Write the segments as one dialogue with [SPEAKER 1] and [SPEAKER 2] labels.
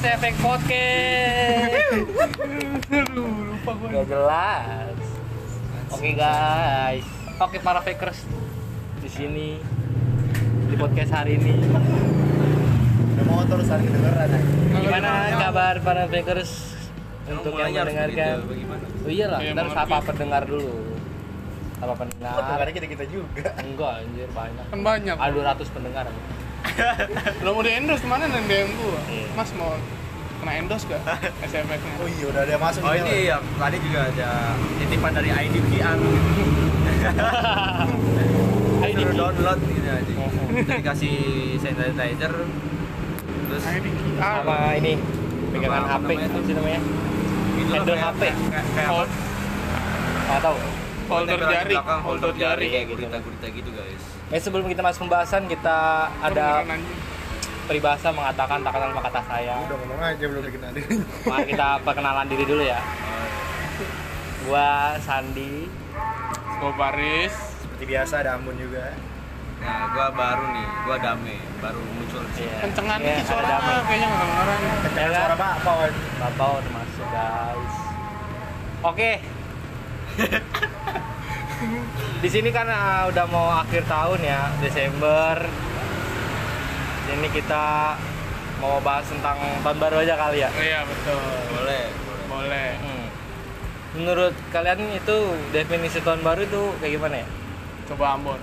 [SPEAKER 1] SFX Podcast.
[SPEAKER 2] lupa gue
[SPEAKER 1] Gak jelas. Oke guys. Oke para fakers di sini di podcast hari ini.
[SPEAKER 3] Udah motor saling kedengeran aja.
[SPEAKER 1] Gimana kabar para fakers untuk yang mendengarkan?
[SPEAKER 4] bagaimana?
[SPEAKER 1] Oh iyalah,
[SPEAKER 2] Iya,
[SPEAKER 1] kita harus apa pendengar dulu. Apa
[SPEAKER 3] Oh,
[SPEAKER 1] pendengar?
[SPEAKER 3] dengarnya kita-kita juga.
[SPEAKER 1] Enggak anjir banyak.
[SPEAKER 2] kan banyak
[SPEAKER 1] Ada 200 pendengar.
[SPEAKER 2] lo mau di endorse ke mana nih DM gua
[SPEAKER 1] Iya.
[SPEAKER 2] mas mau kena endorse gak SFX nya
[SPEAKER 3] Oh iya, udah ada masuk
[SPEAKER 4] Oh ini ya, tadi juga ada titipan dari ID QR
[SPEAKER 1] ID
[SPEAKER 4] Suruh download gitu aja
[SPEAKER 1] Oh.
[SPEAKER 4] Kita dikasih sanitizer Terus
[SPEAKER 2] ID QR
[SPEAKER 1] Sama ini pegangan
[SPEAKER 4] apa
[SPEAKER 1] HP
[SPEAKER 4] namanya
[SPEAKER 1] apa namanya?
[SPEAKER 4] lah,
[SPEAKER 1] handle
[SPEAKER 4] kayak-
[SPEAKER 1] HP.
[SPEAKER 4] kayak- Kayak apa?
[SPEAKER 2] Hold-
[SPEAKER 1] Nggak tahu.
[SPEAKER 2] Holder jari
[SPEAKER 4] belakang,
[SPEAKER 2] holder jari
[SPEAKER 1] kayak gitu.
[SPEAKER 4] Gurita-gurita gitu guys
[SPEAKER 1] Eh sebelum kita masuk pembahasan kita ada
[SPEAKER 2] Beneran anjing.
[SPEAKER 1] peribahasa mengatakan tak kenal maka tak sayang.
[SPEAKER 3] Udah ngomong aja belum dikenalin.
[SPEAKER 1] Mari kita perkenalan diri dulu ya. Gua Sandi.
[SPEAKER 2] Gua Paris
[SPEAKER 3] Seperti biasa ada Ambon juga.
[SPEAKER 4] Nah gua baru nih, gua Dame Baru muncul sini
[SPEAKER 1] Iya.
[SPEAKER 2] kencengan
[SPEAKER 1] Iya,
[SPEAKER 2] nih
[SPEAKER 1] ada
[SPEAKER 2] suaranya
[SPEAKER 1] damai.
[SPEAKER 2] kayaknya nggak kedengeran
[SPEAKER 3] Kencang
[SPEAKER 1] Ya kan?
[SPEAKER 3] suara bapak, Wan.
[SPEAKER 1] Bapak udah masuk guys. Oke. Di sini kan ah, udah mau akhir tahun ya, Desember. Ini kita mau bahas tentang tahun baru aja kali ya.
[SPEAKER 2] iya betul
[SPEAKER 4] Boleh, boleh
[SPEAKER 2] boleh
[SPEAKER 1] Hmm. Menurut kalian itu definisi tahun baru itu kayak gimana ya?
[SPEAKER 2] coba Ambon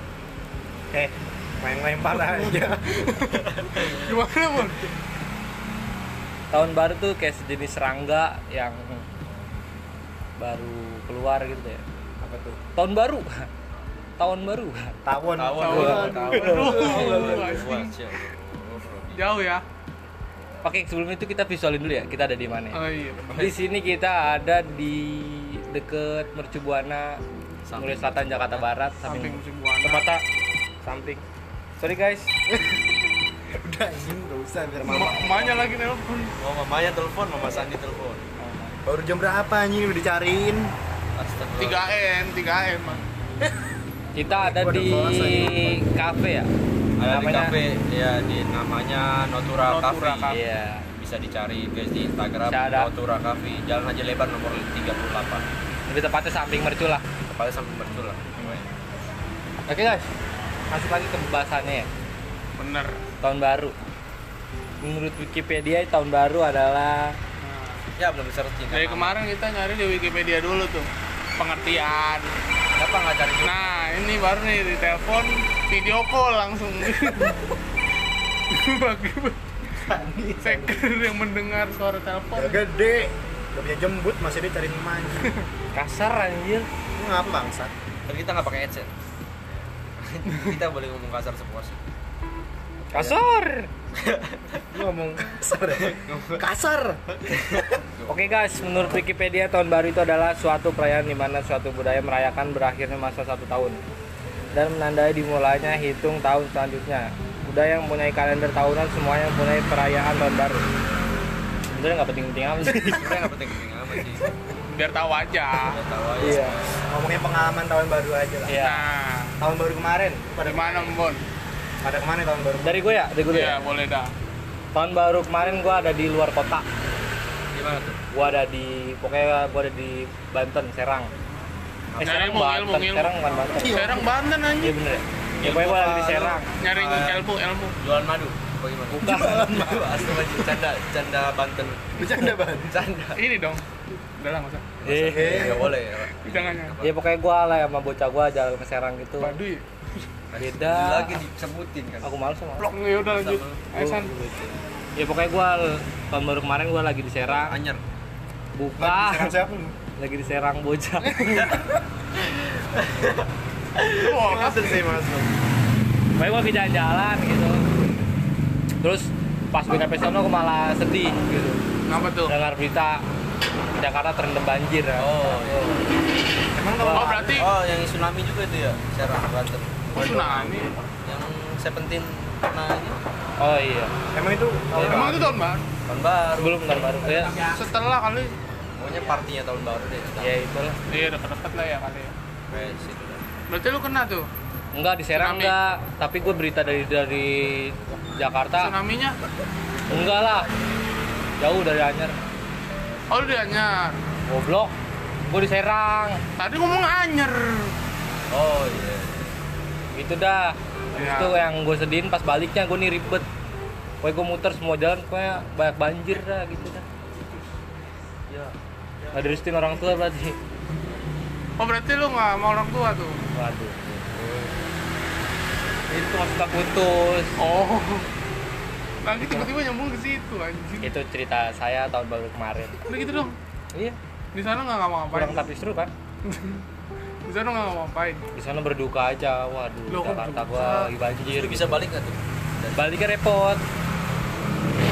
[SPEAKER 3] Eh, main lempar aja.
[SPEAKER 2] gimana Ambon
[SPEAKER 1] Tahun baru tuh kayak sejenis serangga yang baru keluar gitu ya. Apa tuh? Tahun baru. tahun baru.
[SPEAKER 4] Siap. Oh, Robi.
[SPEAKER 2] jauh ya
[SPEAKER 1] Oke, sebelum itu kita visualin dulu ya. Kita ada di mana? ya?
[SPEAKER 2] oh iya
[SPEAKER 1] Di sini kita ada di deket Mercubuana,
[SPEAKER 4] Samping.
[SPEAKER 1] Mulia Selatan, Jakarta Barat,
[SPEAKER 2] samping
[SPEAKER 1] samping
[SPEAKER 2] musim buana
[SPEAKER 1] tepatnya samping. Sorry guys.
[SPEAKER 3] Udah ini enggak usah biar mama.
[SPEAKER 2] Ma- emaknya lagi nelpon
[SPEAKER 4] Oh mamanya telepon, mama Sandi telepon
[SPEAKER 3] Baru jam berapa anjing udah dicariin?
[SPEAKER 2] 3 M 3 M.
[SPEAKER 1] Kita ada di cafe ya.
[SPEAKER 4] Ada di
[SPEAKER 1] Namanya-
[SPEAKER 4] cafe, ya di namanya Notura,
[SPEAKER 2] Notura
[SPEAKER 4] Cafe.
[SPEAKER 2] Cafe.
[SPEAKER 1] Iya.
[SPEAKER 4] Bisa dicari guys di Instagram. Notura Cafe. Jalan aja lebar nomor 38.
[SPEAKER 1] Lebih tepatnya samping mercu lah.
[SPEAKER 4] Tepatnya sampai mercul lah.
[SPEAKER 1] Oke guys, masuk lagi ke pembahasannya ya.
[SPEAKER 2] bener
[SPEAKER 1] Tahun baru. Menurut Wikipedia tahun baru adalah
[SPEAKER 4] Ya belum searching.
[SPEAKER 2] dari kemarin kita nyari di Wikipedia dulu tuh pengertian.
[SPEAKER 4] Kenapa nggak cari dulu?
[SPEAKER 2] nah ini baru nih di telepon video call langsung bagi seker yang mendengar suara telepon
[SPEAKER 3] Udah gede. Udah punya jembut masih dia cari mamanya.
[SPEAKER 1] kasar anjir.
[SPEAKER 3] Lu ngapa bangsat?
[SPEAKER 4] Kita nggak pakai headset. kita boleh ngomong kasar sepuasnya.
[SPEAKER 1] Kasar.
[SPEAKER 3] Lu ngomong kasar. kasar.
[SPEAKER 1] Oke guys, menurut Wikipedia tahun baru itu adalah suatu perayaan di mana suatu budaya merayakan berakhirnya masa satu tahun dan menandai dimulainya hitung tahun selanjutnya. Budaya yang mempunyai kalender tahunan semuanya mempunyai perayaan tahun baru. Sebenarnya nggak penting-penting amat sih.
[SPEAKER 4] Sebenarnya nggak penting-penting amat sih.
[SPEAKER 2] biar tahu aja
[SPEAKER 4] Udah tahu aja.
[SPEAKER 1] Iya.
[SPEAKER 3] Ngomongin pengalaman tahun baru aja lah.
[SPEAKER 1] Iya.
[SPEAKER 2] nah
[SPEAKER 3] Tahun baru kemarin. Pada
[SPEAKER 2] gimana Mbon
[SPEAKER 3] Pada ke mana tahun baru?
[SPEAKER 1] Dari gue ya, dari gue
[SPEAKER 2] iya
[SPEAKER 1] ya.
[SPEAKER 2] boleh dah
[SPEAKER 1] Tahun baru kemarin gue ada di luar kota.
[SPEAKER 4] Gimana tuh?
[SPEAKER 1] Gue ada di pokoknya gue ada di Banten, Serang. Eh,
[SPEAKER 2] Nyari
[SPEAKER 1] Serang
[SPEAKER 2] ilmu,
[SPEAKER 1] Banten,
[SPEAKER 2] ilmu, ilmu.
[SPEAKER 1] Serang bukan Banten.
[SPEAKER 2] Serang Banten
[SPEAKER 1] Iya
[SPEAKER 2] anjing
[SPEAKER 1] bener ya. Ya pokoknya gue lagi di Serang.
[SPEAKER 2] nyari ilmu ilmu
[SPEAKER 4] Jualan madu. Bagaimana?
[SPEAKER 1] Bukan.
[SPEAKER 4] Madu astagfirullah canda canda Banten.
[SPEAKER 3] Bercanda banget.
[SPEAKER 4] Canda.
[SPEAKER 2] ini dong udah lah usah
[SPEAKER 1] Eh,
[SPEAKER 3] Eh,
[SPEAKER 4] boleh. ya.
[SPEAKER 2] jangan jangan
[SPEAKER 1] ya pokoknya gue lah sama bocah gue jalan ke Serang gitu.
[SPEAKER 2] Baduy
[SPEAKER 1] Beda.
[SPEAKER 4] Lagi disebutin kan.
[SPEAKER 1] Aku males sama.
[SPEAKER 2] blok ya udah lanjut
[SPEAKER 4] Sama.
[SPEAKER 2] ayo san
[SPEAKER 1] Ya pokoknya gue tahun baru kemarin gue lagi di Serang.
[SPEAKER 4] Anyer.
[SPEAKER 1] Bukan.
[SPEAKER 3] Serang siapa lu?
[SPEAKER 1] Lagi di Serang bocah.
[SPEAKER 2] wah
[SPEAKER 3] Masuk sih masuk.
[SPEAKER 1] Pokoknya gue lagi jalan-jalan gitu. Terus pas gue sampai sana gue malah sedih gitu.
[SPEAKER 2] ngapa tuh
[SPEAKER 1] Dengar berita Jakarta terendam banjir. ya.
[SPEAKER 4] Oh, iya.
[SPEAKER 3] Emang
[SPEAKER 2] oh berarti
[SPEAKER 4] Oh, yang tsunami juga itu ya, Serang Banten.
[SPEAKER 2] Tsunami
[SPEAKER 4] Yang Seventeen nah ini
[SPEAKER 1] Oh iya.
[SPEAKER 3] emang itu tahun
[SPEAKER 2] emang
[SPEAKER 3] baru?
[SPEAKER 2] itu tahun baru
[SPEAKER 4] tahun baru.
[SPEAKER 1] Sebelum tahun baru. Ya,
[SPEAKER 2] setelah kali
[SPEAKER 4] Pokoknya partinya tahun baru deh.
[SPEAKER 1] ya itulah.
[SPEAKER 2] iya dekat-dekat lah ya kali ya
[SPEAKER 4] Kayak situ dah.
[SPEAKER 2] berarti lu kena tuh
[SPEAKER 1] Enggak di Serang
[SPEAKER 2] Tsunami.
[SPEAKER 1] enggak, tapi gue berita dari dari Jakarta
[SPEAKER 2] tsunami-nya
[SPEAKER 1] enggak lah. jauh dari Anyer
[SPEAKER 2] Oh, dia Anyar.
[SPEAKER 1] goblok gue di Serang
[SPEAKER 2] Tadi ngomong Anyer.
[SPEAKER 4] Oh iya.
[SPEAKER 1] Gitu dah
[SPEAKER 2] Ya.
[SPEAKER 1] itu yang gue sedihin pas baliknya gue nih ribet Pokoknya gue muter semua jalan pokoknya banyak banjir dah gitu dah
[SPEAKER 4] Ya.
[SPEAKER 1] Gak direstuin orang tua berarti
[SPEAKER 2] Oh, berarti lu nggak mau orang tua tuh?
[SPEAKER 1] Waduh Itu maksudnya putus
[SPEAKER 2] Oh. Lagi tiba-tiba nyambung ke situ anjing.
[SPEAKER 1] Itu cerita saya tahun baru kemarin
[SPEAKER 2] Udah gitu dong.
[SPEAKER 1] Iya
[SPEAKER 2] Di sana nggak ngapa-ngapain.
[SPEAKER 1] kurang tapi seru kan
[SPEAKER 2] sana nggak ngapa-ngapain.
[SPEAKER 1] di sana berduka aja waduh
[SPEAKER 2] Loh,
[SPEAKER 1] Jakarta gua lagi banjir
[SPEAKER 4] bisa balik nggak tuh? Dan
[SPEAKER 1] baliknya repot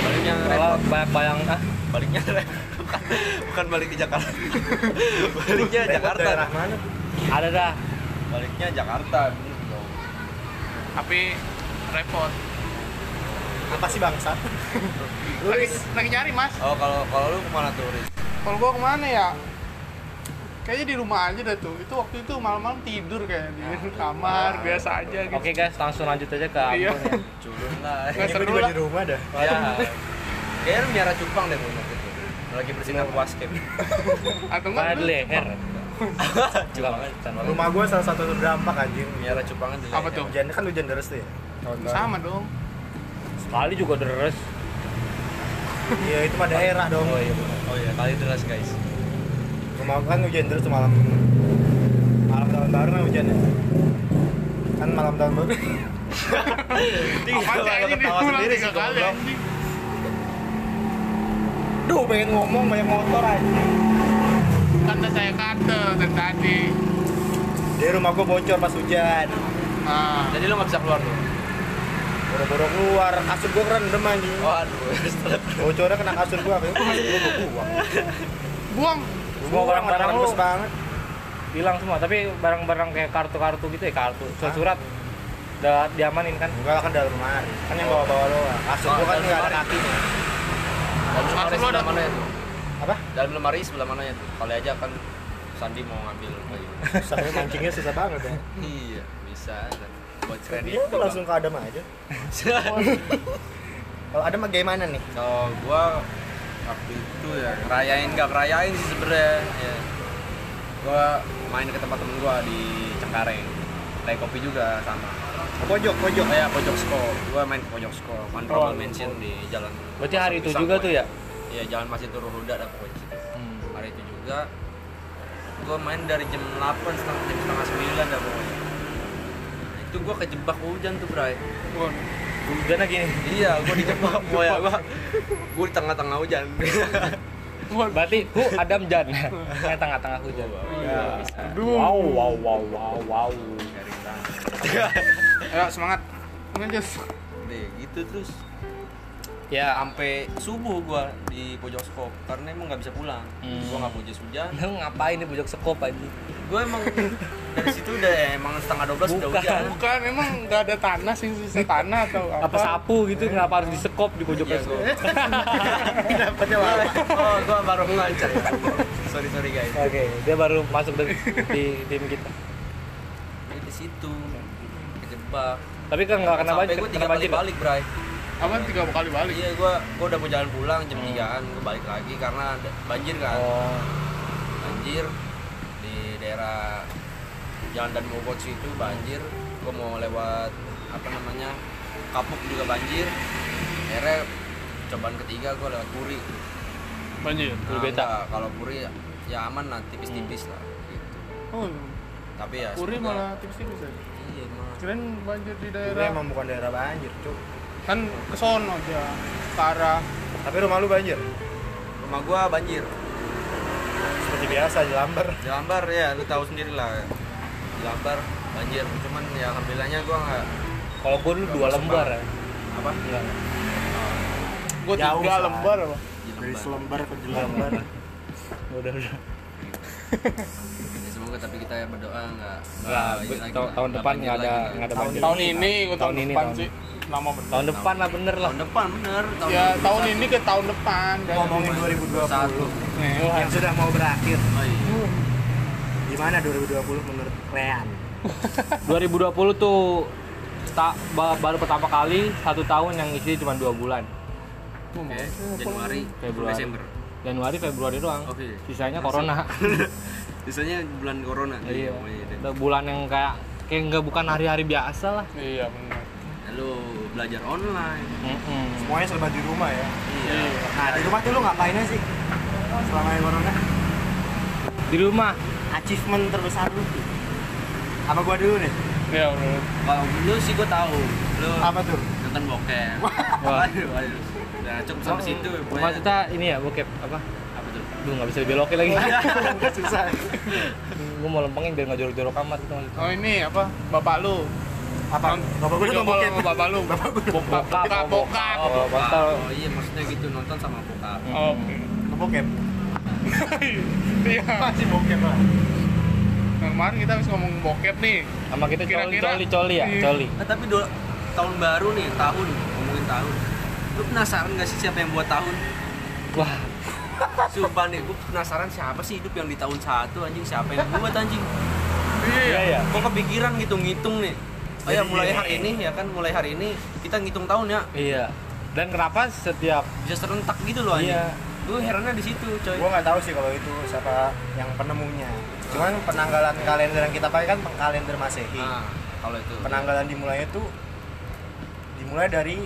[SPEAKER 4] baliknya
[SPEAKER 1] kalau
[SPEAKER 4] repot.
[SPEAKER 1] banyak bayang ah
[SPEAKER 4] Baliknya repot. Bukan, balik ke Jakarta. baliknya
[SPEAKER 3] Repot
[SPEAKER 4] Jakarta.
[SPEAKER 3] daerah mana?
[SPEAKER 1] ada dah
[SPEAKER 4] Baliknya Jakarta.
[SPEAKER 2] Tapi repot.
[SPEAKER 3] Apa sih bangsa?
[SPEAKER 2] Lagi, lagi nyari mas.
[SPEAKER 4] Oh kalau kalau lu ke mana tuh Riz?
[SPEAKER 2] Kalau gua ke mana ya? Kayaknya di rumah aja dah tuh. Itu waktu itu malam-malam tidur kayak di kamar biasa aja gitu.
[SPEAKER 1] oke guys langsung lanjut aja ke
[SPEAKER 2] Iya.
[SPEAKER 1] Ambon ya
[SPEAKER 4] Culun lah.
[SPEAKER 2] Nggak
[SPEAKER 3] Ini
[SPEAKER 2] seru
[SPEAKER 3] juga
[SPEAKER 2] lah.
[SPEAKER 3] di rumah dah.
[SPEAKER 4] Ya. Kayaknya lu miara cupang deh waktu itu. Lagi bersinar puas camp.
[SPEAKER 2] Atau enggak
[SPEAKER 1] di
[SPEAKER 2] lu-
[SPEAKER 1] leher
[SPEAKER 3] Rumah gue salah satu terdampak anjing.
[SPEAKER 4] Miara cupangnya di
[SPEAKER 2] Apa tuh?
[SPEAKER 3] Hujan kan hujan deras tuh ya.
[SPEAKER 2] sama dong.
[SPEAKER 1] sekali juga deres
[SPEAKER 3] Iya itu mah daerah dong.
[SPEAKER 1] oh iya
[SPEAKER 4] Oh iya, kali deras guys.
[SPEAKER 3] Gue kan hujan terus malam malam tahun baru kan hujannya. Kan malam tahun baru.
[SPEAKER 2] Apa sih anjing diulang tiga kali anjing.
[SPEAKER 3] Duh pengen ngomong banyak motor aja.
[SPEAKER 2] Kata saya kata dari tadi.
[SPEAKER 3] Di rumah gue bocor pas hujan.
[SPEAKER 2] Nah,
[SPEAKER 4] Jadi lu nggak bisa keluar tuh.
[SPEAKER 3] Boro-boro keluar, kasur gue rendem anjing.
[SPEAKER 4] Waduh,
[SPEAKER 3] Bocornya kena kasur gue, apa gue buang.
[SPEAKER 2] buang.
[SPEAKER 1] Semua barang-barang lu
[SPEAKER 3] banget.
[SPEAKER 1] hilang semua tapi barang-barang kayak kartu-kartu gitu ya kartu surat-surat udah diamanin kan
[SPEAKER 3] Enggak kan dalam lemari. Kan yang bawa-bawa doang. Kasur
[SPEAKER 4] Oh,
[SPEAKER 3] gue kan
[SPEAKER 4] dalam
[SPEAKER 3] nggak ada kakinya.
[SPEAKER 4] Dalam lemari
[SPEAKER 2] lu
[SPEAKER 4] sebelah
[SPEAKER 2] ada-
[SPEAKER 4] mana ya tuh?
[SPEAKER 3] Apa?
[SPEAKER 4] Dalam lemari sebelah mana ya tuh? Kali aja kan Sandi mau ngambil baju.
[SPEAKER 3] Susahnya mancingnya susah banget ya.
[SPEAKER 4] iya, bisa. Dan buat keren itu.
[SPEAKER 3] gue langsung ke Adam aja. Kalau Adam mah gimana nih?
[SPEAKER 4] Oh, gua waktu itu ya ngerayain nggak ngerayain sih sebenarnya. Ya. Gua main ke tempat temen gua di Cengkareng. Naik kopi juga sama.
[SPEAKER 3] Pojok, pojok.
[SPEAKER 4] Kayak pojok sko. Gua main ke pojok sko. Manromal Mansion di jalan.
[SPEAKER 1] berarti hari itu juga tuh ya
[SPEAKER 4] Iya, jalan masih turun Huda ada pokoknya situ.
[SPEAKER 1] Hmm.
[SPEAKER 4] Hari itu juga gua main dari jam 8 setengah jam setengah 9 dah pokoknya. Nah, itu gua kejebak hujan tuh, Bray.
[SPEAKER 1] Hujannya gini
[SPEAKER 4] Iya, gua dijebak pokoknya gua. Gua di tengah-tengah hujan.
[SPEAKER 1] Berarti hu Adam Jan kayak tengah-tengah hujan.
[SPEAKER 2] Aduh.
[SPEAKER 1] wow wow wow wow wow
[SPEAKER 2] Ayo semangat. Lanjut.
[SPEAKER 4] Gitu terus
[SPEAKER 1] ya.
[SPEAKER 4] Sampai subuh gua di pojok skop karena emang nggak bisa pulang.
[SPEAKER 1] Hmm.
[SPEAKER 4] gua nggak mau jas hujan.
[SPEAKER 1] Lu ngapain di pojok sekop aja
[SPEAKER 4] gua emang dari situ udah emang setengah 12 udah
[SPEAKER 1] Bukan.
[SPEAKER 4] hujan.
[SPEAKER 2] Bukan, emang nggak ada tanah sih sisa tanah atau apa?
[SPEAKER 1] apa. sapu gitu kenapa harus di sekop di pojok
[SPEAKER 4] Iya,
[SPEAKER 1] sekop
[SPEAKER 4] gua.
[SPEAKER 3] Dapatnya lama.
[SPEAKER 4] oh gua baru ngancam sorry sorry guys.
[SPEAKER 1] Oke dia baru masuk di, di tim kita.
[SPEAKER 4] Di situ kejebak.
[SPEAKER 1] Tapi kan nggak kena
[SPEAKER 4] sampai
[SPEAKER 1] banjir
[SPEAKER 4] gua
[SPEAKER 1] kena
[SPEAKER 4] tiga kali balik bray
[SPEAKER 2] Apa tiga kali balik?
[SPEAKER 4] iya gua gua udah mau jalan pulang jam
[SPEAKER 1] Hmm.
[SPEAKER 4] 3an gua balik lagi karena ada banjir kan
[SPEAKER 1] oh
[SPEAKER 4] banjir di daerah Jalan dan Bogor situ banjir gue mau lewat apa namanya Kapuk juga banjir akhirnya cobaan ketiga gue lewat Puri
[SPEAKER 2] Banjir.
[SPEAKER 1] Puri Beta.
[SPEAKER 4] enggak, kalau Puri ya, ya aman lah tipis-tipis lah gitu
[SPEAKER 2] Oh,
[SPEAKER 4] tapi ya
[SPEAKER 2] Puri
[SPEAKER 4] semoga-
[SPEAKER 2] malah tipis-tipis aja.
[SPEAKER 4] iya emang
[SPEAKER 2] Kirain banjir di
[SPEAKER 3] Ini
[SPEAKER 2] daerah
[SPEAKER 3] emang bukan daerah banjir, cuk.
[SPEAKER 2] Kan ke sono aja ke arah
[SPEAKER 3] Tapi rumah lu banjir.
[SPEAKER 4] rumah gue banjir
[SPEAKER 3] Seperti biasa di Lamber.
[SPEAKER 4] di Lambar ya lu tahu sendiri lah di Lambar banjir cuman ya alhamdulillahnya gue nggak
[SPEAKER 1] kalau gue dulu dua lembar ya
[SPEAKER 4] apa
[SPEAKER 1] Enggak.
[SPEAKER 2] gue
[SPEAKER 3] Jauh,
[SPEAKER 2] tiga lembar apa
[SPEAKER 4] di
[SPEAKER 3] Dari
[SPEAKER 4] Lambar.
[SPEAKER 3] selembar ke jelambar.
[SPEAKER 1] udah udah
[SPEAKER 4] Semoga tapi kita ya berdoa nggak
[SPEAKER 1] Nggak, tahun- tahun depan nggak ada- nggak ada
[SPEAKER 3] Tahun
[SPEAKER 1] banjir
[SPEAKER 2] tahun ini tahun,
[SPEAKER 1] Tahun ini,
[SPEAKER 2] depan
[SPEAKER 1] tahun-
[SPEAKER 2] sih lama bener
[SPEAKER 1] tahun depan lah bener lah
[SPEAKER 4] tahun depan bener
[SPEAKER 2] ya tahun ini ke tahun depan
[SPEAKER 3] Ngomongin 2020
[SPEAKER 4] Satu.
[SPEAKER 3] yang sudah mau berakhir.
[SPEAKER 4] oh, iya.
[SPEAKER 3] Gimana 2020 menurut Rean?
[SPEAKER 1] 2020 tuh tak ba- baru pertama kali satu tahun yang isi cuma dua bulan
[SPEAKER 4] Oke, Januari,
[SPEAKER 1] Februari.
[SPEAKER 4] Desember.
[SPEAKER 1] Januari Februari doang
[SPEAKER 4] Oke.
[SPEAKER 1] sisanya corona
[SPEAKER 4] Sisanya bulan corona.
[SPEAKER 1] iya
[SPEAKER 4] Oh, iya.
[SPEAKER 1] Udah bulan yang kayak kayak nggak bukan hari-hari biasa lah
[SPEAKER 2] iya benar
[SPEAKER 4] Lalu belajar online.
[SPEAKER 1] Mm-mm.
[SPEAKER 3] Semuanya serba di rumah ya.
[SPEAKER 4] Iya.
[SPEAKER 3] Nah, di rumah tuh lu ngapainnya sih? Selama corona?
[SPEAKER 1] di rumah
[SPEAKER 3] Achievement terbesar lu tuh? Apa gua dulu nih?
[SPEAKER 2] ya benar
[SPEAKER 4] Kalau lu sih gua tahu. Lu
[SPEAKER 3] Apa tuh?
[SPEAKER 4] nonton bokep.
[SPEAKER 1] Wah.
[SPEAKER 4] Waduh, waduh. Udah cukup sampai situ. pokoknya.
[SPEAKER 1] maksudnya ini ya bokep apa? Duh nggak bisa dibelokin lagi.
[SPEAKER 3] Susah.
[SPEAKER 1] gue mau lempengin biar nggak jorok-jorok amat itu maksudnya
[SPEAKER 2] oh ini apa? Bapak lu.
[SPEAKER 3] Apa? Bapak gua
[SPEAKER 2] Video
[SPEAKER 3] nonton
[SPEAKER 2] sama bapak lu. Bapak
[SPEAKER 1] bokap
[SPEAKER 2] bokap. bokap.
[SPEAKER 1] Oh,
[SPEAKER 4] Oh, oh iya maksudnya gitu nonton sama bokap.
[SPEAKER 2] oke.
[SPEAKER 3] Nonton bokep.
[SPEAKER 2] iya.
[SPEAKER 3] Masih bokep lah.
[SPEAKER 2] Kemarin kita habis ngomong bokep nih.
[SPEAKER 1] Sama kita coli
[SPEAKER 2] Kira-kira-
[SPEAKER 1] coli coli ya?
[SPEAKER 2] Iya.
[SPEAKER 1] coli.
[SPEAKER 4] Nah, tapi dua, tahun baru nih, tahun. Ngomongin tahun. Lu penasaran gak sih siapa yang buat tahun?
[SPEAKER 1] wah
[SPEAKER 4] Sumpah nih, gue penasaran siapa sih hidup yang di tahun satu anjing siapa yang buat anjing?
[SPEAKER 1] iya ya
[SPEAKER 4] Kok kepikiran gitu ngitung nih? Oh ya mulai hari ini ya kan mulai hari ini kita ngitung tahun ya
[SPEAKER 1] iya dan kenapa setiap
[SPEAKER 4] bisa serentak gitu loh anjing.
[SPEAKER 1] Iya.
[SPEAKER 4] Gue herannya di situ coy.
[SPEAKER 3] Gua nggak tahu sih kalau itu siapa yang penemunya. Cuman penanggalan kalender yang kita pakai kan kalender Masehi.
[SPEAKER 4] Nah, kalau itu.
[SPEAKER 3] Penanggalan dimulainya tuh dimulai dari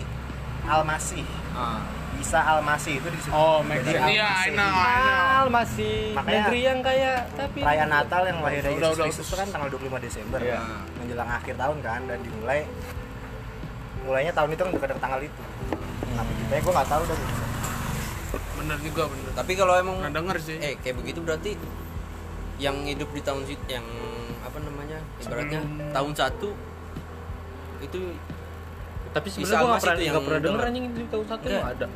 [SPEAKER 3] Al-Masih.
[SPEAKER 4] Ah.
[SPEAKER 3] Isa Al-Masih itu disebut.
[SPEAKER 2] oh
[SPEAKER 3] Jadi
[SPEAKER 2] iya
[SPEAKER 3] Al-Masehi.
[SPEAKER 2] I know I know
[SPEAKER 1] Al masih
[SPEAKER 3] Makanya-
[SPEAKER 1] negeri yang kaya tapi
[SPEAKER 3] Perayaan Natal yang lahir Yesus. Kristus itu kan tanggal 25 Desember
[SPEAKER 1] Iya.
[SPEAKER 3] menjelang akhir tahun kan dan dimulai mulainya tahun itu kan dekat tanggal itu. Tapi gue nggak tahu dan
[SPEAKER 2] bener juga bener
[SPEAKER 4] Tapi kalau emang
[SPEAKER 2] nggak denger sih
[SPEAKER 4] eh kayak begitu berarti yang hidup di tahun sit yang apa namanya ibaratnya
[SPEAKER 2] Sebelum-
[SPEAKER 4] tahun satu itu
[SPEAKER 1] tapi sebenarnya gue nggak pernah pernah denger anjing di tahun satu
[SPEAKER 4] Iya.
[SPEAKER 1] nggak ada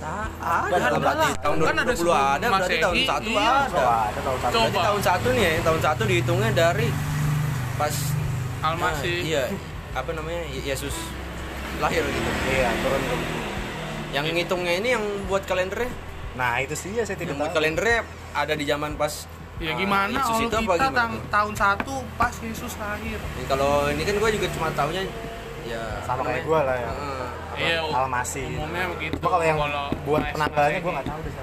[SPEAKER 3] Ada,
[SPEAKER 4] ada,
[SPEAKER 3] ada
[SPEAKER 4] berarti tahun
[SPEAKER 2] Kan ada
[SPEAKER 4] 2020 ada berarti tahun satu
[SPEAKER 2] iya.
[SPEAKER 4] ada.
[SPEAKER 3] ada tahun satu.
[SPEAKER 2] Coba.
[SPEAKER 4] Berarti tahun satu nih ya, tahun satu dihitungnya dari pas
[SPEAKER 2] Almasih
[SPEAKER 4] nah, iya apa namanya Ye- Yesus lahir gitu.
[SPEAKER 3] Iya, turun ke
[SPEAKER 4] Yang ngitungnya ini yang buat kalendernya,
[SPEAKER 3] Nah, itu sih ya saya tidak
[SPEAKER 4] yang buat
[SPEAKER 3] tahu.
[SPEAKER 4] kalendernya ada di zaman pas
[SPEAKER 2] ya
[SPEAKER 4] ah,
[SPEAKER 2] gimana
[SPEAKER 4] Yesus itu
[SPEAKER 2] kita
[SPEAKER 4] apa gimana?
[SPEAKER 2] tang- tahun satu pas Yesus lahir
[SPEAKER 4] Ini kalau ini kan gue juga cuma taunya ya
[SPEAKER 3] Sama kayak gua lah ya.
[SPEAKER 4] Heeh.
[SPEAKER 2] Iya
[SPEAKER 3] Al-Masih.
[SPEAKER 2] umumnya begitu
[SPEAKER 3] Cuma kalau yang buat
[SPEAKER 2] Mas-
[SPEAKER 3] penanggalannya
[SPEAKER 2] Masehi.
[SPEAKER 3] gue nggak tahu deh.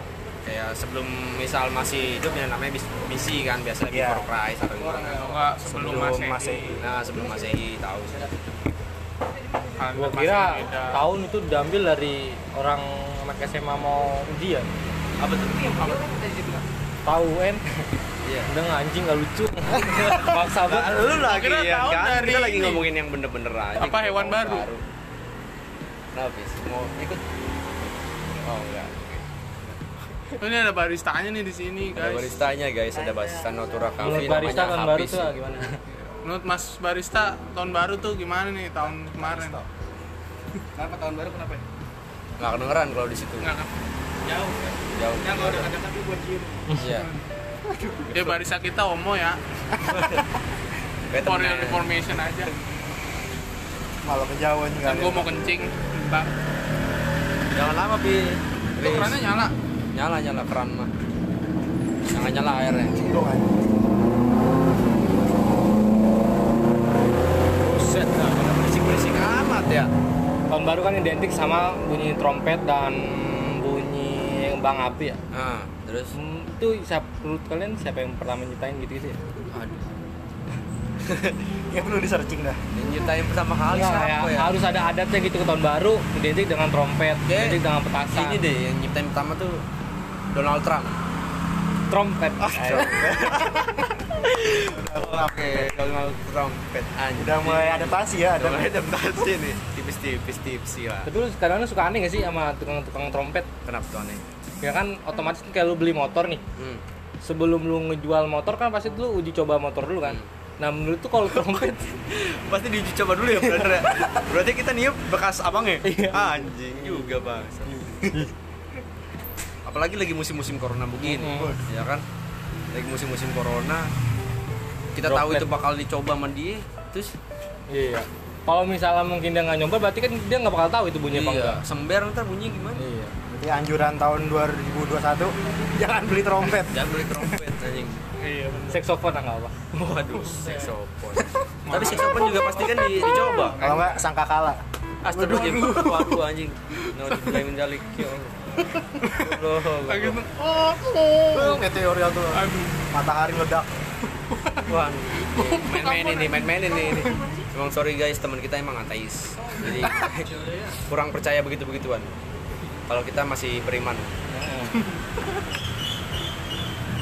[SPEAKER 4] Kayak sebelum misal masih hidup ya namanya bis- misi kan biasa
[SPEAKER 3] Iya.
[SPEAKER 4] before Christ atau gimana.
[SPEAKER 2] Kalau nggak sebelum,
[SPEAKER 3] Sebelum
[SPEAKER 2] Masehi.
[SPEAKER 3] Masehi.
[SPEAKER 4] Nah sebelum masehi tahu
[SPEAKER 1] gue kira tahun itu diambil dari orang anak SMA mau ujian
[SPEAKER 4] Apa tuh?
[SPEAKER 1] tahu UN
[SPEAKER 4] Iya.
[SPEAKER 1] udah anjing nggak lucu maksa banget
[SPEAKER 4] lu lagi ya kan? Kita lagi ngomongin yang bener-bener aja.
[SPEAKER 2] Apa hewan
[SPEAKER 4] Tahun
[SPEAKER 2] baru?
[SPEAKER 4] Kenapa? Bis? Mau ikut? Oh enggak.
[SPEAKER 2] Oh, ini ada baristanya nih di sini
[SPEAKER 4] Ada
[SPEAKER 2] guys
[SPEAKER 4] baristanya guys, ada barista Natura Cafe
[SPEAKER 1] menurut barista
[SPEAKER 4] namanya
[SPEAKER 1] kan baru tuh gimana
[SPEAKER 2] menurut Mas barista tahun baru tuh gimana nih tahun kemarin
[SPEAKER 5] Kenapa tahun baru kenapa?
[SPEAKER 4] Nggak kedengeran kalau di situ.
[SPEAKER 2] Nggak kan?
[SPEAKER 5] Jauh.
[SPEAKER 4] Jauh.
[SPEAKER 5] Ya kalau ada ada tapi buat cium.
[SPEAKER 4] Iya.
[SPEAKER 2] ya barista kita homo ya for information aja
[SPEAKER 3] Malah kejauhan juga.
[SPEAKER 2] dan gue mau kencing bang
[SPEAKER 4] Jangan lama, Pi.
[SPEAKER 2] itu kerannya nyala
[SPEAKER 4] Nyala nyala keran mah. Jangan nyala airnya. Buset, nah, pada berisik-berisik amat ya.
[SPEAKER 1] tahun baru kan identik sama bunyi trompet dan bunyi bang api ya
[SPEAKER 4] Nah, terus
[SPEAKER 1] Hmm, itu siapa menurut kalian siapa yang pertama nyiptain gitu gitu ya
[SPEAKER 4] aduh.
[SPEAKER 3] Ya perlu di searching dah.
[SPEAKER 4] Yang nyiptain pertama kali siapa
[SPEAKER 1] kayak
[SPEAKER 4] ya?
[SPEAKER 1] harus ada adatnya gitu ke tahun baru identik dengan trompet
[SPEAKER 4] Kayak
[SPEAKER 1] identik dengan petasan
[SPEAKER 4] Ini deh yang nyiptain pertama tuh Donald Trump.
[SPEAKER 1] trompet
[SPEAKER 4] Oke, Donald Trumpet anjing.
[SPEAKER 3] Udah mulai adaptasi ya,
[SPEAKER 4] Udah
[SPEAKER 3] ada
[SPEAKER 4] mulai adaptasi nih. Tipis-tipis tipsi lah.
[SPEAKER 1] tapi lu sekarang lu suka aneh gak sih sama tukang-tukang trompet
[SPEAKER 4] Kenapa tuh aneh?
[SPEAKER 1] ya kan otomatis kayak lu beli motor nih
[SPEAKER 4] Hmm.
[SPEAKER 1] sebelum lu ngejual motor kan pasti lu uji coba motor dulu kan nah menurut tuh kalau trompet
[SPEAKER 4] Pasti diuji coba dulu ya bener ya. Berarti kita niup bekas abangnya.
[SPEAKER 1] Iya.
[SPEAKER 4] Anjing juga bang. Apalagi lagi musim-musim corona begini,
[SPEAKER 1] Mhm.
[SPEAKER 4] ya kan? Lagi musim-musim corona. Kita tahu
[SPEAKER 1] Droplet.
[SPEAKER 4] itu bakal dicoba sama dia, terus
[SPEAKER 1] iya kalau misalnya mungkin dia nggak nyoba berarti kan dia nggak bakal tahu itu bunyi apa enggak
[SPEAKER 4] iya, sember ntar bunyi gimana?
[SPEAKER 1] iya
[SPEAKER 3] Jadi anjuran tahun 2021 jangan beli trompet.
[SPEAKER 4] Jangan beli trompet anjing.
[SPEAKER 2] Iya bener
[SPEAKER 1] saxophone nggak apa
[SPEAKER 4] Waduh, seksopon. Tapi seksopon juga pasti kan di- dicoba.
[SPEAKER 3] Kalau nggak sangka kalah.
[SPEAKER 4] Astagfirullahaladzim. Waduh anjing. Nauzubillah min dzalik. Ya Allah.
[SPEAKER 2] Lagi tuh, oh, oh.
[SPEAKER 3] meteor yang tuh matahari meledak
[SPEAKER 4] Wah, main-main ini, main-main ini. ini. Emang sorry guys, teman kita emang ateis. Jadi kurang percaya begitu-begituan. Kalau kita masih beriman.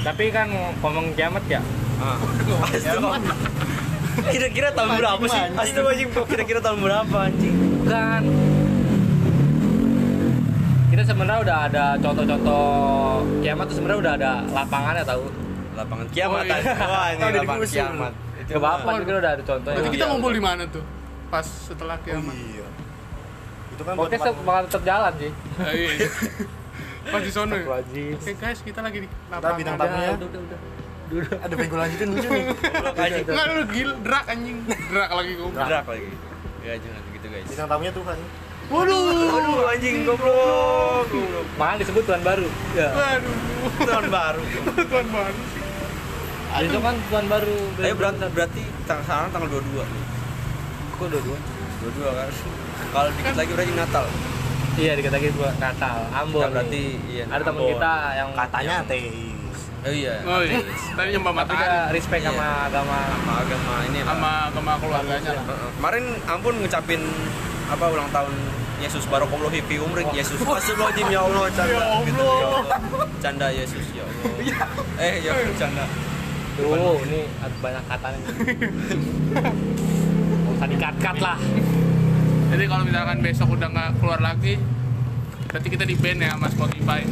[SPEAKER 1] Tapi kan ngomong kiamat ya.
[SPEAKER 4] Ah. Kira-kira tahun berapa sih? Anjing, kok kira-kira tahun berapa anjing?
[SPEAKER 1] Bukan. Kita sebenarnya udah ada contoh-contoh kiamat tuh sebenarnya udah ada lapangannya tahu.
[SPEAKER 4] Lapangan kiamat.
[SPEAKER 2] Oh, iya.
[SPEAKER 4] Wah, ini
[SPEAKER 3] Tahun
[SPEAKER 4] lapangan kiamat. Itu
[SPEAKER 1] Gak apa-apa, kita udah ada contohnya.
[SPEAKER 2] Berarti kita
[SPEAKER 4] iya.
[SPEAKER 2] ngumpul di mana tuh? Pas setelah kiamat.
[SPEAKER 3] iya itu kan tempat-
[SPEAKER 1] bakal tetap jalan sih.
[SPEAKER 2] Pas di sono ya. Oke guys, kita lagi di
[SPEAKER 3] Kita bintang
[SPEAKER 2] lapangan.
[SPEAKER 3] tamunya
[SPEAKER 1] udah, udah.
[SPEAKER 3] ada pengen lanjutin lucu nih
[SPEAKER 2] Enggak lu gil, drak anjing. Drak lagi gue.
[SPEAKER 4] Drak lagi. Ya jangan gitu guys.
[SPEAKER 3] bintang tamunya Tuhan
[SPEAKER 2] Waduh.
[SPEAKER 4] Aduh anjing goblok. Goblok.
[SPEAKER 1] Malah disebut tuan baru. Ya.
[SPEAKER 2] Waduh.
[SPEAKER 4] Tahun baru.
[SPEAKER 2] Tuan baru.
[SPEAKER 1] Itu kan tuan baru.
[SPEAKER 4] Tapi berarti berarti sekarang tanggal 22.
[SPEAKER 1] Kok dua-dua?
[SPEAKER 4] 22 kan. Kalau dikit lagi berarti Natal.
[SPEAKER 1] Iya, lagi buat Natal. Ambon.
[SPEAKER 4] Kita berarti
[SPEAKER 1] nih.
[SPEAKER 4] iya.
[SPEAKER 1] ada teman kita yang
[SPEAKER 3] katanya
[SPEAKER 1] yang-
[SPEAKER 3] ateis
[SPEAKER 4] Oh iya.
[SPEAKER 2] Oh iya. Nyembah
[SPEAKER 1] tapi dia
[SPEAKER 2] matahari
[SPEAKER 1] respect
[SPEAKER 4] Iya.
[SPEAKER 1] sama agama.
[SPEAKER 4] sama agama ini lah.
[SPEAKER 2] sama sama keluarganya.
[SPEAKER 4] Kemarin ampun ngucapin apa ulang tahun Yesus Barokallahu fi umrik Yesus. Astagfirullahaladzim ya Allah canda.
[SPEAKER 2] Ya Allah.
[SPEAKER 4] Gitu, ya Allah. Canda Yesus ya Allah. eh ya canda.
[SPEAKER 1] Tuh, ini ada banyak katanya. Gak usah dikat-kat lah.
[SPEAKER 2] Jadi kalau misalkan besok udah nggak keluar lagi, berarti kita di band ya sama Spotify.